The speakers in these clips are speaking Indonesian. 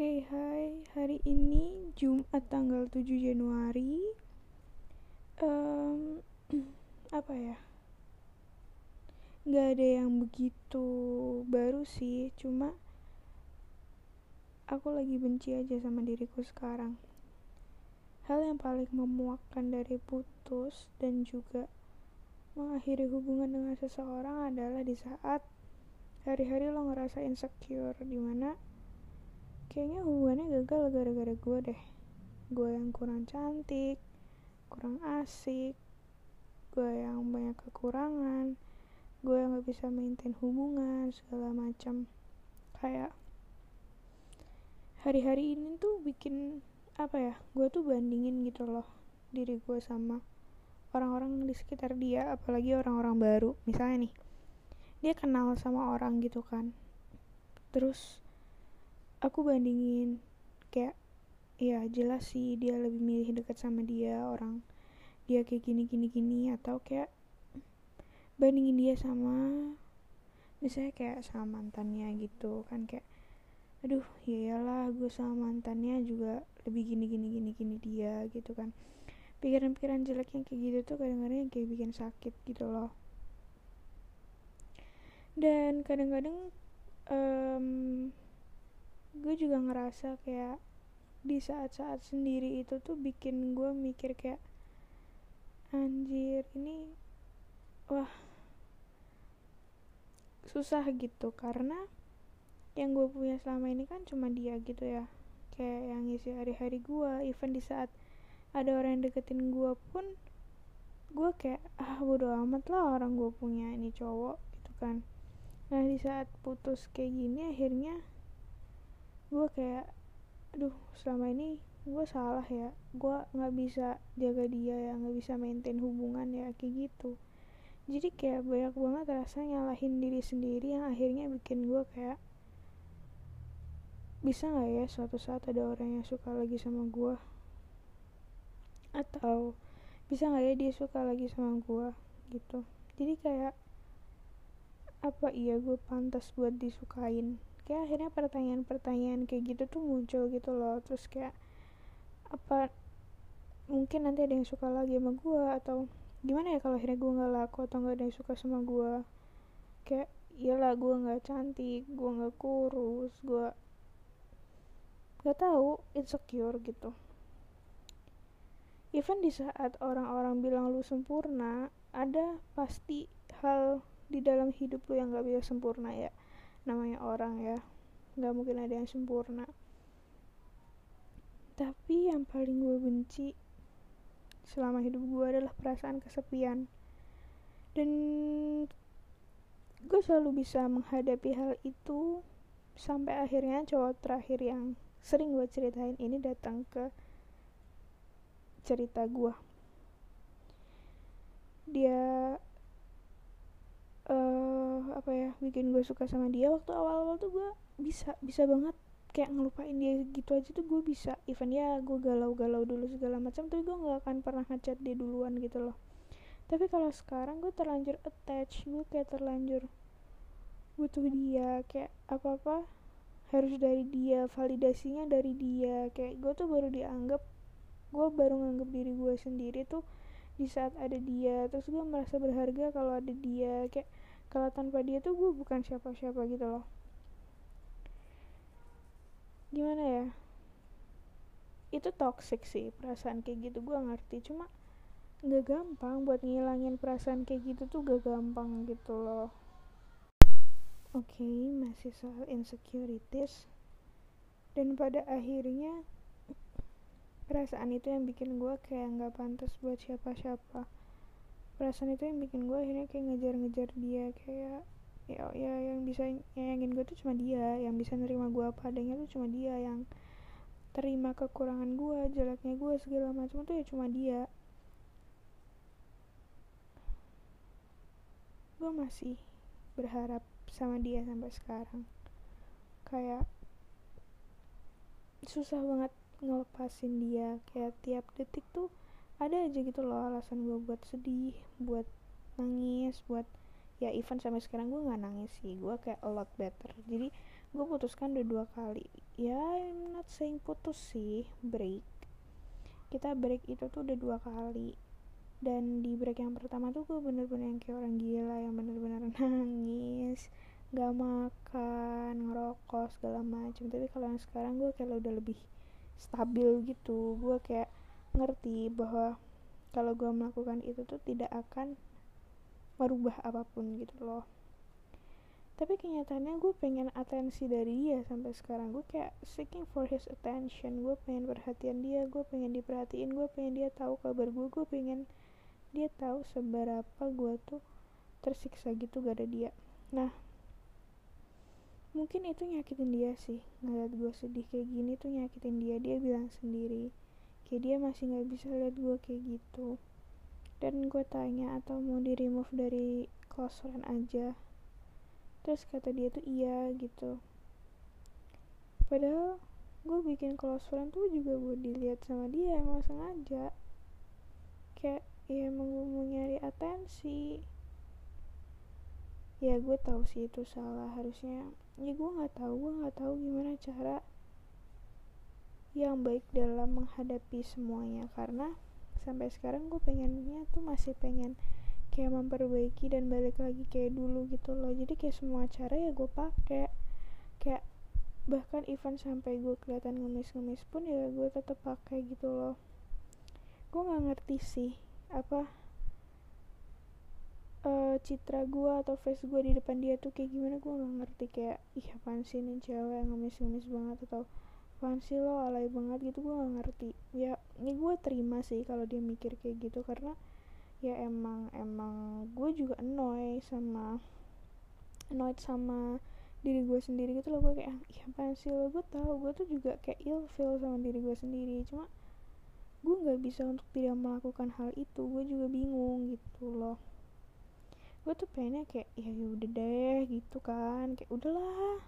Oke, hai. Hari ini Jumat tanggal 7 Januari. Em, apa ya? Nggak ada yang begitu baru sih, cuma aku lagi benci aja sama diriku sekarang. Hal yang paling memuakkan dari putus dan juga mengakhiri hubungan dengan seseorang adalah di saat hari-hari lo ngerasa insecure di mana kayaknya hubungannya gagal gara-gara gue deh. Gue yang kurang cantik kurang asik gue yang banyak kekurangan gue yang gak bisa maintain hubungan segala macam. Kayak hari-hari ini tuh bikin apa ya gue tuh bandingin gitu loh diri gue sama orang-orang di sekitar dia apalagi orang-orang baru. Misalnya nih dia kenal sama orang gitu kan. Terus aku bandingin kayak ya jelas sih dia lebih milih dekat sama dia orang dia kayak gini gini gini atau kayak bandingin dia sama misalnya kayak sama mantannya gitu kan kayak aduh ya iyalah gue sama mantannya juga lebih gini gini gini gini dia gitu kan. Pikiran-pikiran jelek yang kayak gitu tuh kadang-kadang kayak bikin sakit gitu loh. Dan kadang-kadang um, gue juga ngerasa kayak di saat-saat sendiri itu tuh bikin gue mikir kayak anjir ini wah susah gitu. Karena yang gue punya selama ini kan cuma dia gitu ya. Kayak yang ngisi hari-hari gue even di saat ada orang yang deketin gue pun gue kayak ah bodo amat lah orang gue punya ini cowok gitu kan. Nah di saat putus kayak gini akhirnya gue kayak aduh selama ini gue salah ya. Gue nggak bisa jaga dia ya nggak bisa maintain hubungan ya kayak gitu. Jadi kayak banyak banget rasa nyalahin diri sendiri yang akhirnya bikin gue kayak bisa nggak ya suatu saat ada orang yang suka lagi sama gue atau bisa nggak ya dia suka lagi sama gue gitu. Jadi kayak apa iya gue pantas buat disukain kayak akhirnya pertanyaan-pertanyaan kayak gitu tuh muncul gitu loh. Terus kayak apa mungkin nanti ada yang suka lagi sama gue atau gimana ya kalau akhirnya gue nggak laku atau nggak ada yang suka sama gue kayak iyalah gue nggak cantik gue nggak kurus gue nggak tahu insecure gitu. Even di saat orang-orang bilang lu sempurna ada pasti hal di dalam hidup lu yang gak bisa sempurna ya namanya orang ya. Gak mungkin ada yang sempurna. Tapi yang paling gue benci selama hidup gue adalah perasaan kesepian. Dan gue selalu bisa menghadapi hal itu sampai akhirnya cowok terakhir yang sering gue ceritain ini datang ke cerita gue dia uh, apa ya bikin gue suka sama dia waktu awal-awal tuh gue bisa bisa banget kayak ngelupain dia gitu aja tuh gue bisa. Even ya gue galau-galau dulu segala macam tapi gue nggak akan pernah ngechat dia duluan gitu loh. Tapi kalau sekarang gue terlanjur attach gue kayak terlanjur butuh dia kayak apa apa harus dari dia validasinya dari dia. Kayak gue tuh baru dianggap gue baru nganggap diri gue sendiri tuh di saat ada dia. Terus gue merasa berharga kalau ada dia. Kayak kalau tanpa dia tuh gue bukan siapa-siapa gitu loh. Gimana ya? Itu toxic sih perasaan kayak gitu. Gue ngerti. Cuma nggak gampang buat ngilangin perasaan kayak gitu tuh gak gampang gitu loh. Oke okay, masih soal insecurities. Dan pada akhirnya perasaan itu yang bikin gue kayak nggak pantas buat siapa-siapa. Perasaan itu yang bikin gue akhirnya kayak ngejar-ngejar dia kayak ya ya yang bisa nyayangin gue tuh cuma dia yang bisa nerima gue apa adanya tuh cuma dia yang terima kekurangan gue jeleknya gue segala macam tuh ya cuma dia. Gue masih berharap sama dia sampai sekarang. Kayak susah banget ngelepasin dia. Kayak tiap detik tuh ada aja gitu loh alasan gue buat sedih buat nangis buat ya even sampai sekarang gue nggak nangis sih. Gue kayak a lot better. Jadi gue putuskan udah dua kali. Ya I'm not saying putus sih break. Kita break itu tuh udah dua kali. Dan di break yang pertama tuh gue bener-bener yang kayak orang gila yang bener-bener nangis gak makan ngerokok segala macam tapi kalau yang sekarang gue kayak udah lebih stabil gitu. Gue kayak ngerti bahwa kalau gue melakukan itu tuh tidak akan merubah apa pun gitu loh. Tapi kenyataannya gue pengen atensi dari dia sampai sekarang. Gue kayak seeking for his attention. Gue pengen perhatian dia gue pengen diperhatiin gue pengen dia tahu kabar gue gue pengen dia tahu seberapa gue tuh tersiksa gitu gak ada dia. Nah mungkin itu nyakitin dia sih. Ngeliat gue sedih kayak gini tuh nyakitin dia. Dia bilang sendiri kayak dia masih nggak bisa lihat gue kayak gitu. Dan gue tanya atau mau di remove dari close friend aja? Terus kata dia tuh iya gitu. Padahal gue bikin close friend tuh juga gue dilihat sama dia emang sengaja. Kayak ya emang gue mau nyari atensi ya gue tahu sih itu salah. Harusnya ya gue nggak tahu gue nggak tahu gimana cara yang baik dalam menghadapi semuanya. Karena sampai sekarang gue pengennya tuh masih pengen kayak memperbaiki dan balik lagi kayak dulu gitu loh. Jadi kayak semua cara ya gue pakai. Kayak bahkan even sampai gue kelihatan ngemis-ngemis pun ya gue tetap pakai gitu loh. Gue nggak ngerti sih apa uh, citra gue atau face gue di depan dia tuh kayak gimana gue nggak ngerti kayak ih apaan sih nih cewek ngemis-ngemis banget? Atau apaan sih lo alay banget? Gitu gue nggak ngerti. Ya ini gue terima sih kalau dia mikir kayak gitu karena ya emang emang gue juga annoy sama annoyed sama diri gue sendiri gitu loh. Gue kayak iya apaan sih lo? Gue tau gue tuh juga kayak ill feel sama diri gue sendiri. Cuma gue nggak bisa untuk tidak melakukan hal itu. Gue juga bingung gitu loh gue tuh pengennya kayak ya, ya udah deh gitu kan. Kayak udahlah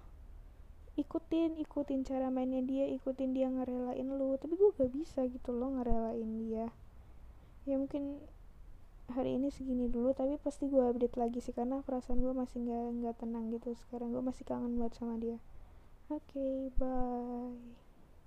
ikutin ikutin cara mainnya dia ikutin dia ngerelain lu. Tapi gue gak bisa gitu loh ngerelain dia. Ya mungkin hari ini segini dulu tapi pasti gue update lagi sih karena perasaan gue masih nggak nggak tenang gitu. Sekarang gue masih kangen buat sama dia. Oke okay, bye